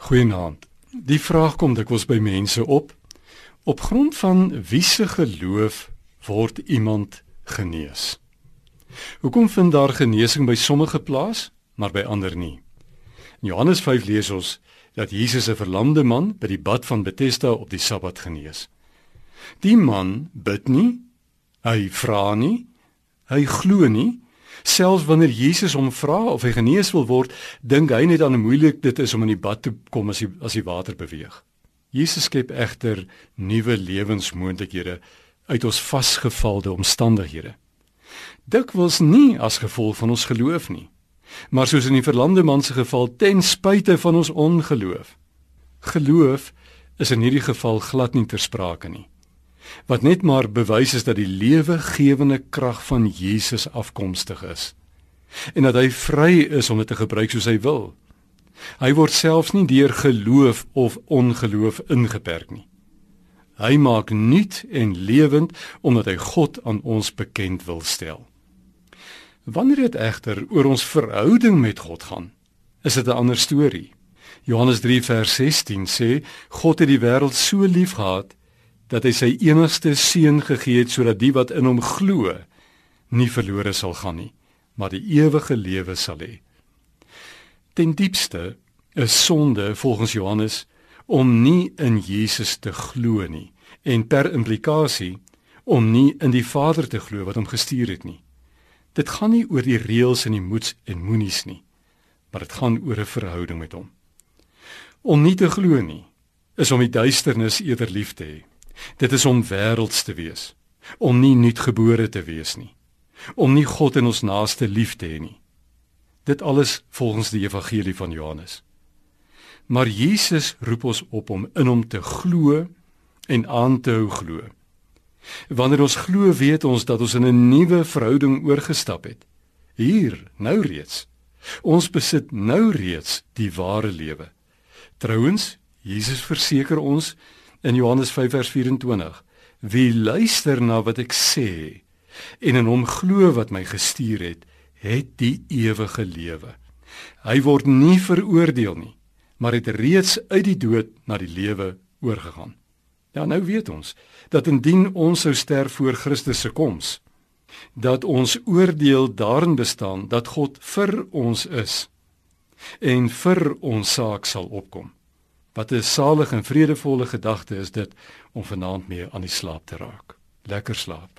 Goeienaand. Die vraag kom dikwels by mense op. Op grond van wie se geloof word iemand genees? Hoekom vind daar genesing by sommige plaas, maar by ander nie? In Johannes 5 lees ons dat Jesus 'n verlamde man by die bad van Bethesda op die Sabbat genees. Die man bid nie, hy vra nie, hy glo nie, Selfs wanneer Jesus hom vra of hy genees wil word, dink hy net aan hoe moeilik dit is om in die bad te kom as die as die water beweeg. Jesus skep egter nuwe lewensmoontlikhede uit ons vasgevalde omstandighede. Dikwels nie as gevolg van ons geloof nie, maar soos in die verlamde man se geval ten spyte van ons ongeloof. Geloof is in hierdie geval glad nie ter sprake nie wat net maar bewys is dat die lewegewende krag van Jesus afkomstig is en dat hy vry is om dit te gebruik soos hy wil. Hy word selfs nie deur geloof of ongeloof ingeperk nie. Hy maak nuut en lewend omdat hy God aan ons bekend wil stel. Wanneer dit egter oor ons verhouding met God gaan, is dit 'n ander storie. Johannes 3 vers 16 sê God het die wêreld so liefgehad dat hy sy enigste seun gegee het sodat die wat in hom glo nie verlore sal gaan nie, maar die ewige lewe sal hê. Ten diepste is sonde volgens Johannes om nie in Jesus te glo nie en per implikasie om nie in die Vader te glo wat hom gestuur het nie. Dit gaan nie oor die reëls en die moets en moenies nie, maar dit gaan oor 'n verhouding met hom. Om nie te glo nie is om die duisternis eerder lief te hê. Dit is om wêrelds te wees, om nie nuutgebore te wees nie, om nie God en ons naaste lief te hê nie. Dit alles volgens die evangelie van Johannes. Maar Jesus roep ons op om in hom te glo en aan te hou glo. Wanneer ons glo, weet ons dat ons in 'n nuwe verhouding oorgestap het. Hier, nou reeds. Ons besit nou reeds die ware lewe. Trouwens, Jesus verseker ons in Johannes 5 vers 24 wie luister na wat ek sê en in hom glo wat my gestuur het het die ewige lewe. Hy word nie veroordeel nie maar het reeds uit die dood na die lewe oorgegaan. Ja nou weet ons dat indien ons sou sterf voor Christus se koms dat ons oordeel daarin bestaan dat God vir ons is en vir ons saak sal opkom Wat 'n salige en vredevolle gedagte is dit om vanaand mee aan die slaap te raak. Lekker slaap.